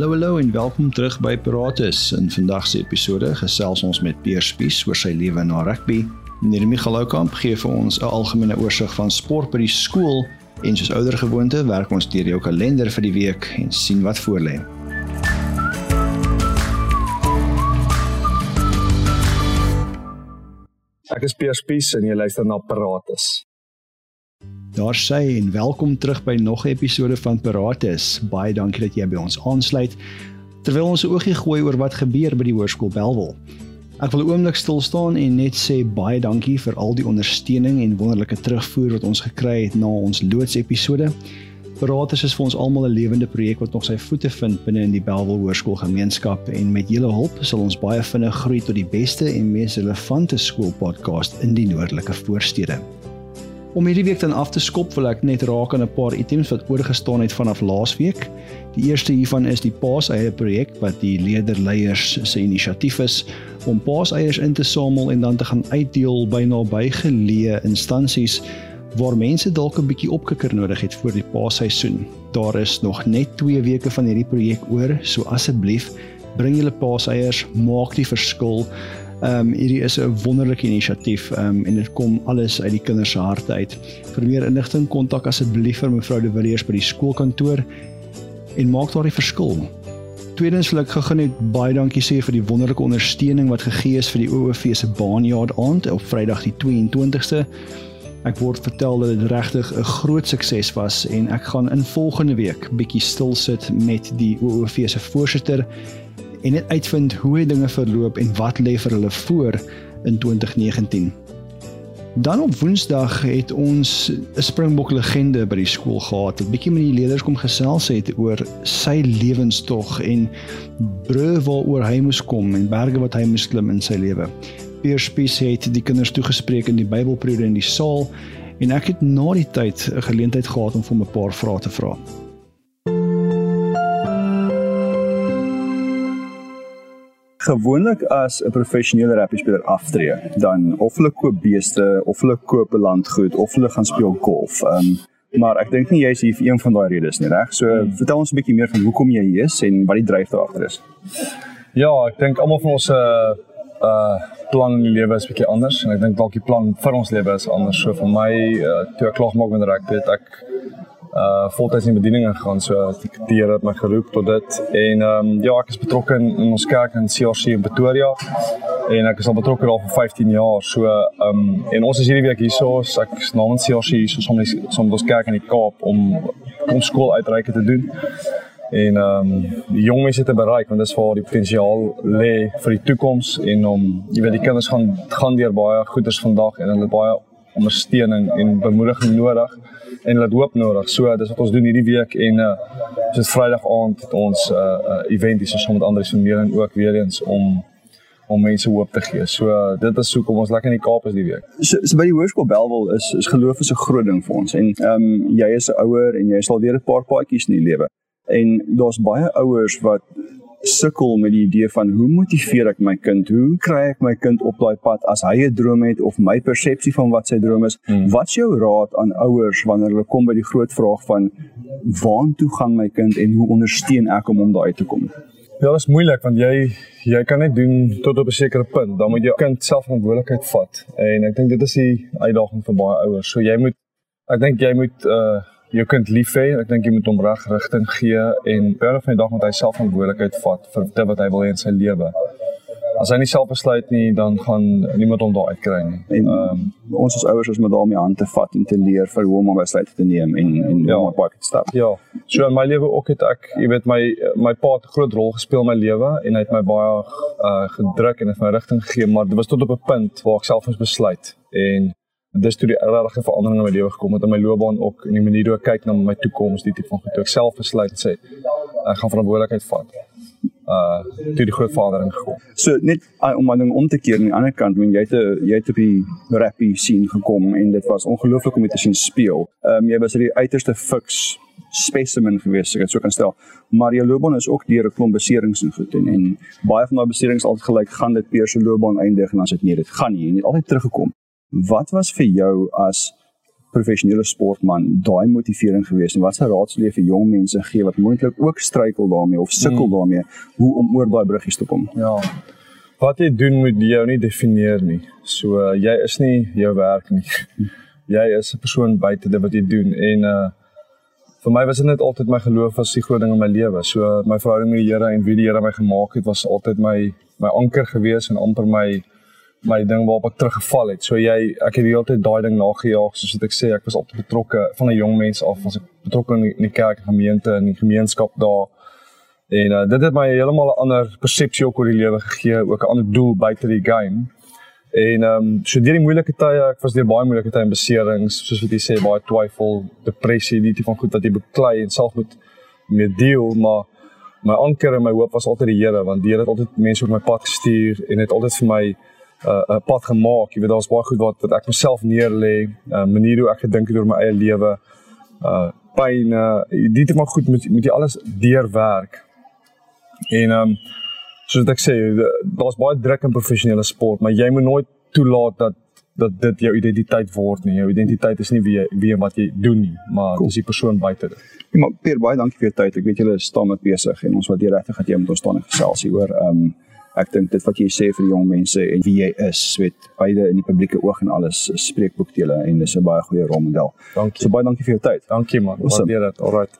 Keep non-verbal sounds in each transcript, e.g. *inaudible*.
Hallo hallo en welkom terug by Paratus. In vandag se episode gesels ons met Peer Spies oor sy lewe na rugby. Meneer Michael Oukamp gee vir ons 'n algemene oorsig van sport by die skool en soos ouer gewoonte werk ons deur jou kalender vir die week en sien wat voorlê. Ek is Peer Spies en jy luister na Paratus. Daar sê en welkom terug by nog 'n episode van Paratus. Baie dankie dat jy by ons aansluit. Terwyl ons 'n oogie gooi oor wat gebeur by die Hoërskool Belwel. Ek wil 'n oomblik stil staan en net sê baie dankie vir al die ondersteuning en wonderlike terugvoer wat ons gekry het na ons loods episode. Paratus is vir ons almal 'n lewende projek wat nog sy voete vind binne in die Belwel Hoërskool gemeenskap en met julle hulp sal ons baie vinnig groei tot die beste en mees relevante skoolpodcast in die noordelike voorstede. Om hierdie week dan af te skop, wil ek net raak aan 'n paar items wat oorgestaan het vanaf laasweek. Die eerste hiervan is die Paaseie projek wat die leerderleiers se inisiatief is om paaseiers in te samel en dan te gaan uitdeel by nabygeleë instansies waar mense dalk 'n bietjie opkikker nodig het vir die paasseisoen. Daar is nog net 2 weke van hierdie projek oor, so asseblief bring julle paaseiers, maak die verskil. Ehm um, hierdie is 'n wonderlike inisiatief ehm um, en dit kom alles uit die kinders se harte uit. Vir meer inligting kontak asseblief vir mevrou De Villiers by die skoolkantoor en maak daardie verskil. Tweedens wil ek gou net baie dankie sê vir die wonderlike ondersteuning wat gegee is vir die OOV se baanjaar aand op Vrydag die 22ste. Ek word vertel dat dit regtig 'n groot sukses was en ek gaan in volgende week bietjie stil sit met die OOV se voorsitter en net uitvind hoe hy dinge verloop en wat lê vir hulle voor in 2019. Dan op Woensdag het ons 'n Springbok legende by die skool gehad. 'n Bietjie met die leerders kom gesels het oor sy lewenstog en bru waaroor hy moes kom en berge wat hy moes klim in sy lewe. Peer Spies het die kinders toegespreek in die Bybelperiode in die saal en ek het na die tyd 'n geleentheid gehad om vir 'n paar vrae te vra. Gewoonlik as 'n professionele rugby speler aftree, dan of hulle koop beeste of hulle koop landgoed of hulle gaan speel golf. Um, maar ek dink nie jy is hier vir een van daai redes nie, reg? So hmm. vertel ons 'n bietjie meer van hoekom jy hier is en wat die dryf daar agter is. Ja, ek dink almal van ons 'n uh, uh plan in die lewe is bietjie anders en ek dink dalk die plan vir ons lewe is anders. So vir my uh, toe ek klaar gemaak met rugby het ek uh voltyds in bediening gegaan. So die Here het my geroep tot dit. En ehm um, ja ek is betrokke in, in ons kerk in CRC in Pretoria. En ek is al betrokke al vir 15 jaar. So ehm um, en ons is hierdie week hierso ek is namens CRC hierso met saam met ons kerk in die Kaap om kom skool uitreike te doen. En ehm um, die jong mense te bereik want dit is waar die potensiaal lê vir die toekoms en om jy weet die kinders gaan gaan deur baie goeders vandag en hulle baie ondersteuning en bemoediging nodig en hulle het hoop nodig. So dis wat ons doen hierdie week en uh soos Vrydag aand het ons 'n uh, uh, event hier saam met Andrius van Meering ook weer eens om om mense hoop te gee. So uh, dit is hoekom ons lekker in die Kaap is die week. So, so by die Hoërskool Belwel is is geloof is 'n groot ding vir ons en ehm um, jy is 'n ouer en jy sal weer 'n paar paadjies in die lewe. En daar's baie ouers wat sukkel met die idee van hoe motiveer ek my kind? Hoe kry ek my kind op daai pad as hy 'n droom het of my persepsie van wat sy droom is? Hmm. Wat's jou raad aan ouers wanneer hulle kom by die groot vraag van waartoe gaan my kind en hoe ondersteun ek hom om daai te kom? Ja, dit is moeilik want jy jy kan net doen tot op 'n sekere punt. Dan moet jou kind self verantwoordelikheid vat. En ek dink dit is die uitdaging vir baie ouers. So jy moet ek dink jy moet uh jou kind lief hê. Ek dink jy moet hom reg rigting gee en per van die dag moet hy self verantwoordelikheid vat vir dit wat hy wil hê in sy lewe. As hy nie self besluit nie, dan gaan niemand hom daar uitkry nie. En um, ons as ouers is met daarmee aan te vat en te leer vir hoe om besluite te neem en en ja, om op pad te stap. Ja. So in my lewe ook het ek, jy weet my my pa het 'n groot rol gespeel in my lewe en hy het my baie uh gedruk en het my rigting gegee, maar dit was tot op 'n punt waar ek self moes besluit en dis toe die regte verandering in my lewe gekom het in my loopbaan ook in die manier hoe ek kyk na my toekoms die tipe van goed. Ek self besluit sê ek gaan verantwoordelikheid vat. Uh toe die groot verandering gekom. So net uh, om aan ding om te keer aan die ander kant wanneer jy het jy het op die rappie scene gekom en dit was ongelooflik om dit te sien speel. Um, jy was die uiterste fiks specimen gewees ek het so kan stel. Maar jou loopbaan is ook deur 'n klomp beserings en goed en, en baie van daai beserings altyd gelyk gaan dit peer se loopbaan eindig en as dit nie dit gaan nie en jy het altyd teruggekom Wat was vir jou as professionele sportman daai motivering gewees en wat se raad sou jy vir jong mense gee wat moontlik ook struikel daarmee of sukkel hmm. daarmee hoe om oor daai bruggies te kom? Ja. Wat jy doen moet jou nie definieer nie. So uh, jy is nie jou werk nie. *laughs* jy is 'n persoon buite dit wat jy doen en uh vir my was dit net altyd my geloof was die groot ding in my lewe. So uh, my verhouding met die Here en wie die Here my gemaak het was altyd my my anker gewees en amper my my ding waarop ek teruggeval het. So jy ek het die hele tyd daai ding nagejaag soos wat ek sê ek was altyd betrokke van 'n jong mens af was ek betrokke in die, in die kerk en gemeente en die gemeenskap daar. En uh, dit het my heeltemal 'n ander persepsie ook oor die lewe gegee, ook 'n ander doel buite die game. En ehm um, so deur die moeilike tye, ek was deur baie moeilike tye en beserings, soos wat jy sê, baie twyfel, depressie, die tipe van goed wat jy beklei en self moet mee deel, maar my anker en my hoop was altyd die Here, want die Here het altyd mense op my pad gestuur en het altyd vir my 'n uh, pad gemaak. Jy weet daar's baie goed wat wat ek myself neer lê, 'n uh, manier hoe ek gedink het oor my eie lewe. Uh pyn, uh, dit is maar goed met met jy alles deurwerk. En ehm um, soos ek sê, daar's baie druk in professionele sport, maar jy moet nooit toelaat dat dat dit jou identiteit word nie. Jou identiteit is nie wie jy wie wat jy doen nie, maar cool. dis die persoon buite dit. Ja, maar Pier, baie dankie vir jou tyd. Ek weet julle staan met besig en ons jy regtig het jy met ons staan en gesels hier oor ehm um, ek dink dit wat jy sê vir die jong mense en wie jy is, weet beide in die publieke oog en alles spreekboekdele en dis 'n baie goeie rolmodel. Dankie. So baie dankie vir jou tyd. Dankie man. Awesome. Waardeer dit. Alright.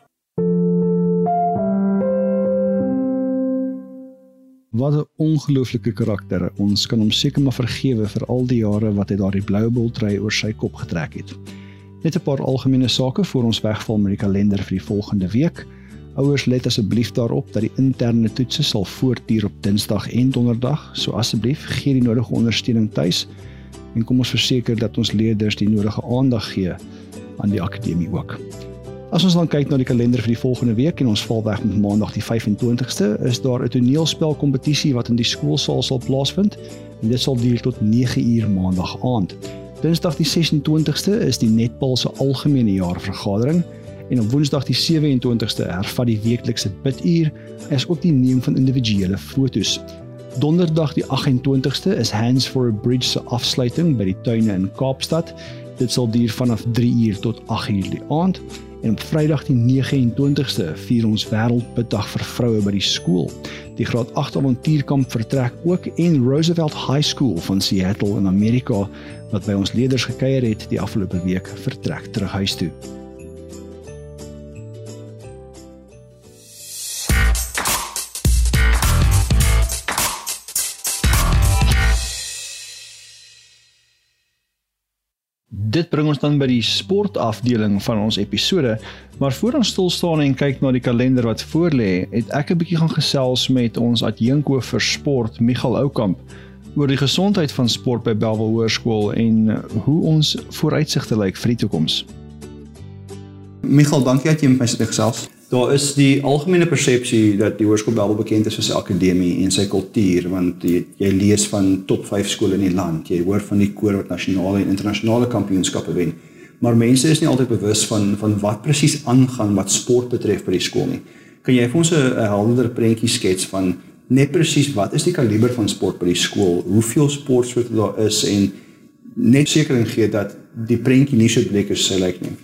Wat 'n ongelooflike karakter. Ons kan hom seker maar vergewe vir al die jare wat hy daardie blou bultrei oor sy kop getrek het. Net 'n paar algemene sake voor ons wegval met die kalender vir die volgende week. Ouers let asseblief daarop dat die interne toetse sal voortduur op Dinsdag en Donderdag. So asseblief gee die nodige ondersteuning tuis en kom ons verseker dat ons leerders die nodige aandag gee aan die akademie ook. As ons dan kyk na die kalender vir die volgende week en ons val weg met Maandag die 25ste, is daar 'n toneelspelkompetisie wat in die skoolsaal sal plaasvind en dit sal duur tot 9uur Maandag aand. Dinsdag die 26ste is die Netball se algemene jaarvergadering en op Woensdag die 27ste hervat die weeklikse biduur as ook die neem van individuele fotos. Donderdag die 28ste is Hands for a Bridge se afsluiting by die tuine in Kaapstad. Dit sal duur vanaf 3uur tot 8uur die aand. En op Vrydag die 29ste vier ons wêreldbiddag vir vroue by die skool. Die graad 8 avontuurkamp vertrek ook en Roosevelt High School van Seattle in Amerika wat by ons leerders gekuier het die afgelope week vertrek terug huis toe. Dit bring ons dan by die sportafdeling van ons episode. Maar voor ons stil staan en kyk na die kalender wat voorlê, het ek 'n bietjie gaan gesels met ons adjunko vir sport, Michael Oukamp, oor die gesondheid van sport by Bellville Hoërskool en hoe ons vooruitsigte lyk vir die toekoms. Michael, dankie dat jy met my gesels. Daar is die algemene persepsie dat die hoërskool Babel bekend is vir sy akademie en sy kultuur want jy, jy lees van top 5 skole in die land. Jy hoor van die koor wat nasionale en internasionale kampioenskappe wen. Maar mense is nie altyd bewus van van wat presies aangaan wat sport betref by die skool nie. Kan jy vir ons 'n helder prentjie skets van net presies wat is die kaliber van sport by die skool? Hoeveel sportsoorte daar is en net sekerheid gee dat die prentjie nie so bleek is sy lyk nie.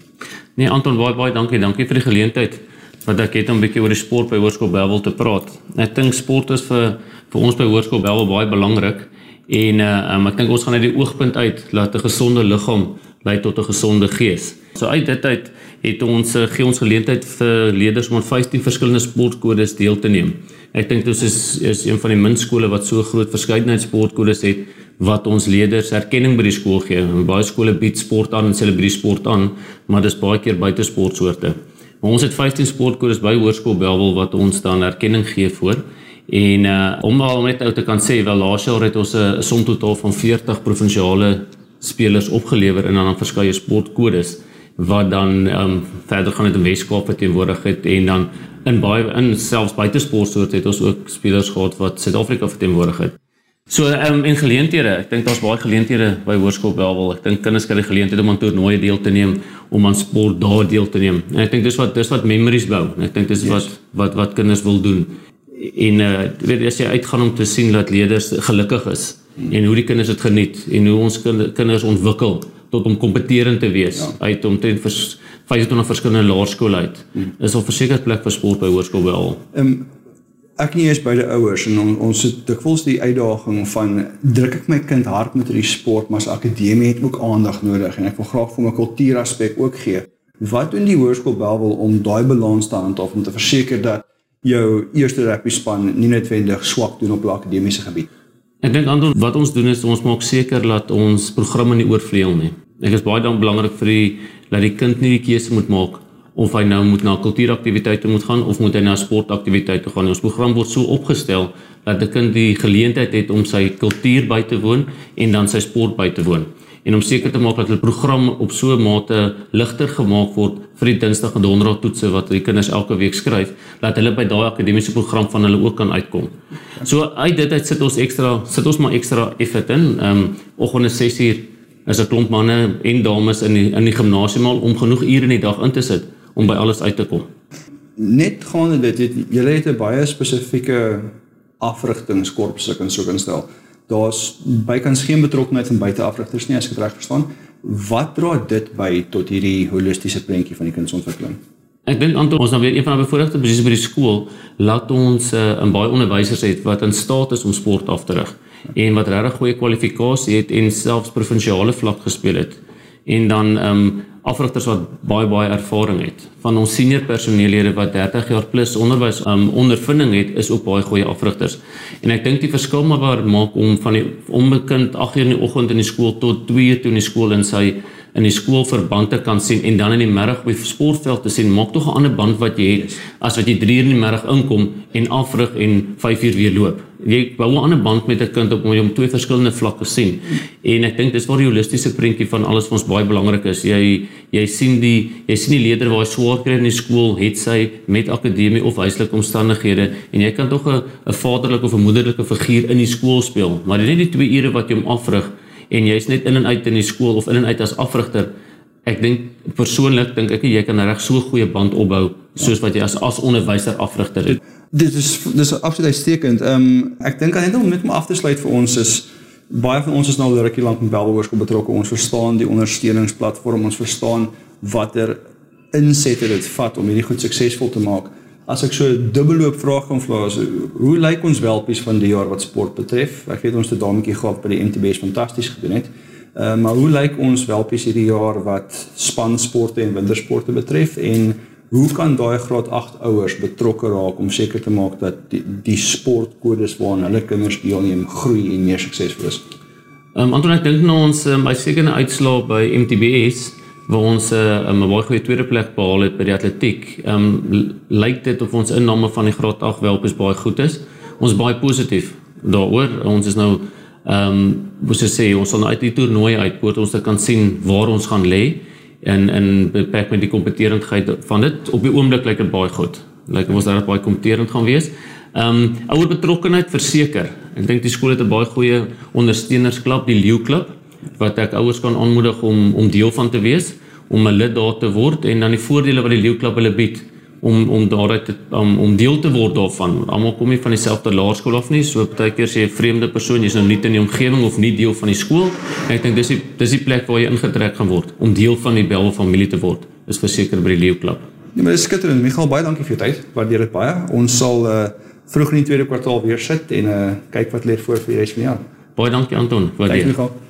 Nee Anton, baie baie dankie. Dankie vir die geleentheid wat ek het om 'n bietjie oor die sport by Hoërskool Bellville te praat. Ek dink sport is vir vir ons by Hoërskool Bellville baie belangrik en uh um, ek dink ons gaan uit die oogpunt uit laat 'n gesonde liggaam lei tot 'n gesonde gees. So uit dit uit het ons uh, gee ons geleentheid vir leerders om aan 15 verskillende sportkodes deel te neem. Ek dink dit is is een van die min skole wat so groot verskeidenheid sportkodes het wat ons leerders erkenning by die skool gee. Baie skole bied sport aan en selebreer sport aan, maar dis baie keer buite sportsoorte. Maar ons het 15 sportkodes by Hoërskool Belwel wat ons dan erkenning gee voor. En uh om al net ou te kan sê, wel laas jaar het ons 'n som totaal van 40 provinsiale spelers opgelewer in aan verskeie sportkodes wat dan um verder gaan met die Weskaap verteenwoordig het en dan in baie in selfs buite sportsoorte het ons ook spelers gehad wat Suid-Afrika verteenwoordig het. So um, en geleenthede, ek dink daar's baie geleenthede by Hoërskool Belwel. Ek dink kinders kry die geleentheid om aan toernooie deel te neem, om aan sport daar deel te neem. En ek dink dis wat dis wat memories bou. Ek dink dis yes. wat wat wat kinders wil doen. En uh weet as jy uitgaan om te sien dat leerders gelukkig is mm. en hoe die kinders dit geniet en hoe ons kinders ontwikkel tot om kompeterend te wees ja. uit omtrent vir 25 verskillende laerskole uit. Hmm. Is al verseker plek vir sport by hoërskool wel. Ehm um, ek nie eens die ouers en on, ons het dikwels die uitdaging van druk ek my kind hard met hierdie sport maar as akademie het ook aandag nodig en ek wil graag vir my kultuuraspek ook gee. Wat doen die hoërskool Belwel om daai balans te handhaaf om te verseker dat jou eerste rugby span nie noodwendig swak doen op die akademiese gebied? Ek dink Anton, wat ons doen is ons maak seker dat ons programme nie oorvleuel nie. Ek is baie dan belangrik vir die dat die kind nie die keuse moet maak of hy nou moet na kultuuraktiwiteite moet gaan of moet hy na sportaktiwiteite gaan. Ons program word so opgestel dat 'n kind die geleentheid het om sy kultuur by te woon en dan sy sport by te woon en om seker te maak dat hulle program op so 'n mate ligter gemaak word vir die Dinsdag en Donderdag toetse wat die kinders elke week skryf, dat hulle by daai akademiese program van hulle ook kan uitkom. So uit dit uit sit ons ekstra sit ons maar ekstra effort in. Ehm um, oggende 6uur is 'n klomp manne en dames in die in die gimnasium al om genoeg ure in die dag in te sit om by alles uit te kom. Net gaande dit, jy het 'n baie spesifieke afrigtingskorps ek kan sou instel daar's bykans geen betrokkeheid van buiteafrigters nie as ek dit reg verstaan. Wat dra dit by tot hierdie holistiese prentjie van die kindsontwikkeling? Ek dink Anton ons nou weer een van die bevoordeelde posisies by die skool laat ons uh, in baie onderwysers het wat in staat is om sport af te rig en wat regtig goeie kwalifikasie het en selfs provinsiale vlak gespeel het. En dan ehm um, afrigters wat baie baie ervaring het. Van ons senior personeellede wat 30 jaar plus onderwys um, ondervinding het, is ook baie goeie afrigters. En ek dink die verskil maar waar maak om van die onbekend 8 uur in die oggend in die skool tot 2 uur toe in die skool in sy in die skoolverband te kan sien en dan in die middag op die sportveld te sien, maak tog 'n ander band wat jy het as wat jy 3 uur in die middag inkom en afrig en 5 uur weer loop. Jy bou 'n ander band met 'n kind op om hom twee verskillende vlakke sien. En ek dink dis waar die holistiese prentjie van alles vir ons baie belangrik is. Jy jy sien die jy sien die leerder waar hy swaar kry in die skool, het sy met akademie of huislike omstandighede en jy kan tog 'n 'n vaderlike of 'n moederlike figuur in die skool speel, maar dit is nie die 2 ure wat jy hom afrig en jy's net in en uit in die skool of in en uit as afrigter. Ek dink persoonlik dink ek jy kan reg so 'n goeie band opbou soos wat jy as as onderwyser afrigter het. Dit is dis absoluut uitstekend. Um, ek dink aan net om net om af te sluit vir ons is baie van ons is nou al rukkie lank met Belbehoorskool betrokke. Ons verstaan die ondersteuningsplatform, ons verstaan watter insette dit vat om hierdie goed suksesvol te maak. As ek so 'n dubbelloop vraag kan vra, so, hoe lyk ons welpies van die jaar wat sport betref? Ek weet ons het 'n dametjie gehad by die MTB's fantasties gedoen het. Ehm uh, maar hoe lyk ons welpies hierdie jaar wat spansporte en wintersporte betref en hoe kan daai graad 8 ouers betrokke raak om seker te maak dat die, die sportkodes waaraan hulle kinders deelneem groei en meer suksesvol is? Ehm um, Anton ek dink nou ons um, by sekere uitslae by MTB's waar ons uh, 'n baie goeie tweede plek behaal het by die atletiek. Ehm um, lyk dit of ons inname van die graad 8 welpes baie goed is. Ons is baie positief daaroor. Ons is nou ehm um, moet sê ons sal nou uit die toernooi uitpoort ons kan sien waar ons gaan lê in in beperk met die kompeterendheid van dit. Op die oomblik lyk dit baie goed. Lyk ons dit baie kompeterend gaan wees. Ehm um, ouer betrokkenheid verseker. Ek dink die skool het 'n baie goeie ondersteunersklub, die Leeu klub wat ek ouers kan aanmoedig om om deel van te wees, om 'n lid daar te word en dan die voordele wat die leeuklub hulle bied om om daaruit om om deel te word daarvan. Almal kom nie van dieselfde laerskool af nie, so baie keer sê jy 'n vreemde persoon, jy's nou nie in die omgewing of nie deel van die skool. Ek dink dis die dis die plek waar jy ingetrek gaan word om deel van die Bel familie te word. Is verseker by die leeuklub. Nee, maar dis skitterend. Michael, baie dankie vir jou tyd. Waardeer dit baie. Ons sal uh vroeg in die tweede kwartaal weer sit en uh kyk wat lê voor vir die res van die jaar. Baie dankie Anton. Waardeer. Dankie Michael.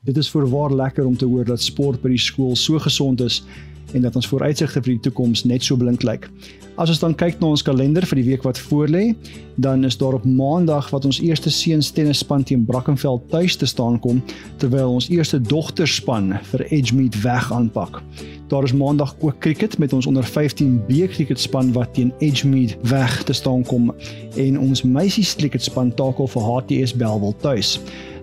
Dit is voorwaar lekker om te hoor dat sport by die skool so gesond is en dat ons vooruitsigte vir die toekoms net so blink lyk. As ons dan kyk na ons kalender vir die week wat voorlê, dan is daar op Maandag wat ons eerste seuns tennisspan teen Brackenfell tuis te staan kom, terwyl ons eerste dogterspan vir Edgemead weg aanpak. Daar is Maandag ook cricket met ons onder 15 B cricketspan wat teen Edgemead weg te staan kom en ons meisies cricketspan takel vir HTS Belwel tuis.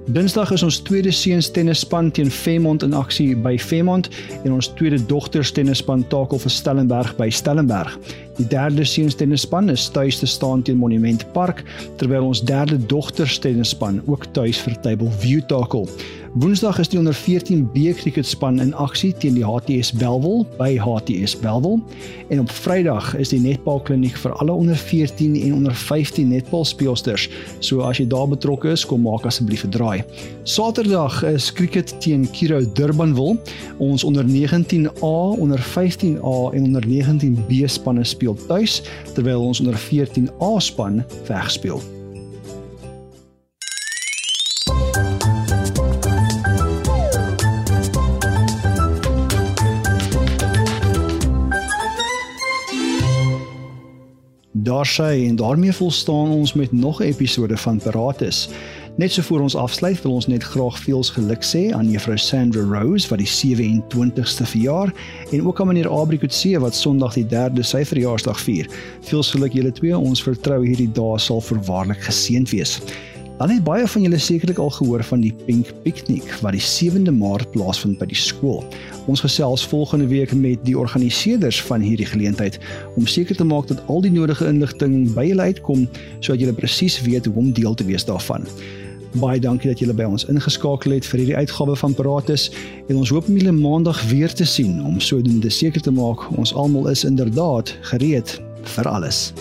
Dinsdag is ons tweede seuns tennisspan teen Fairmont in aksie by Fairmont en ons tweede dogters tennisspan takel vir Stellenberg by Stellenberg. Die derde seunstennispan is tuis te staan teen Monument Park terwyl ons derde dogterstennispan ook tuis vir Table View takel. Woensdag is die onder 14B cricketspan in aksie teen die HTS Belwel by HTS Belwel en op Vrydag is die netbalkliniek vir alle onder 14 en onder 15 netbalspeelsters. So as jy daar betrokke is, kom maak asseblief 'n draai. Saterdag is cricket teen Kiro Durbanville. Ons onder 19A, onder 15A en onder 19B spanne speel tuis terwyl ons onder 14A span wegspeel. Daar sê en daarmee volstaan ons met nog 'n episode van Paratus. Net so voor ons afsluit, wil ons net graag veels geluk sê aan juffrou Sandra Rose wat die 27ste verjaar en ook aan meneer Abri Kutse wat Sondag die 3de sy verjaarsdag vier. Veels geluk julle twee. Ons vertrou hierdie dae sal verwaarlik geseënd wees. Dan het baie van julle sekerlik al gehoor van die Pink Picnic wat die 7de Maart plaasvind by die skool. Ons gesels volgende week met die organiseerders van hierdie geleentheid om seker te maak dat al die nodige inligting by julle uitkom sodat julle presies weet hoe om deel te wees daarvan. Baie dankie dat julle by ons ingeskakel het vir hierdie uitgawe van Paratus en ons hoop om julle maandag weer te sien om sodoende seker te maak ons almal is inderdaad gereed vir alles.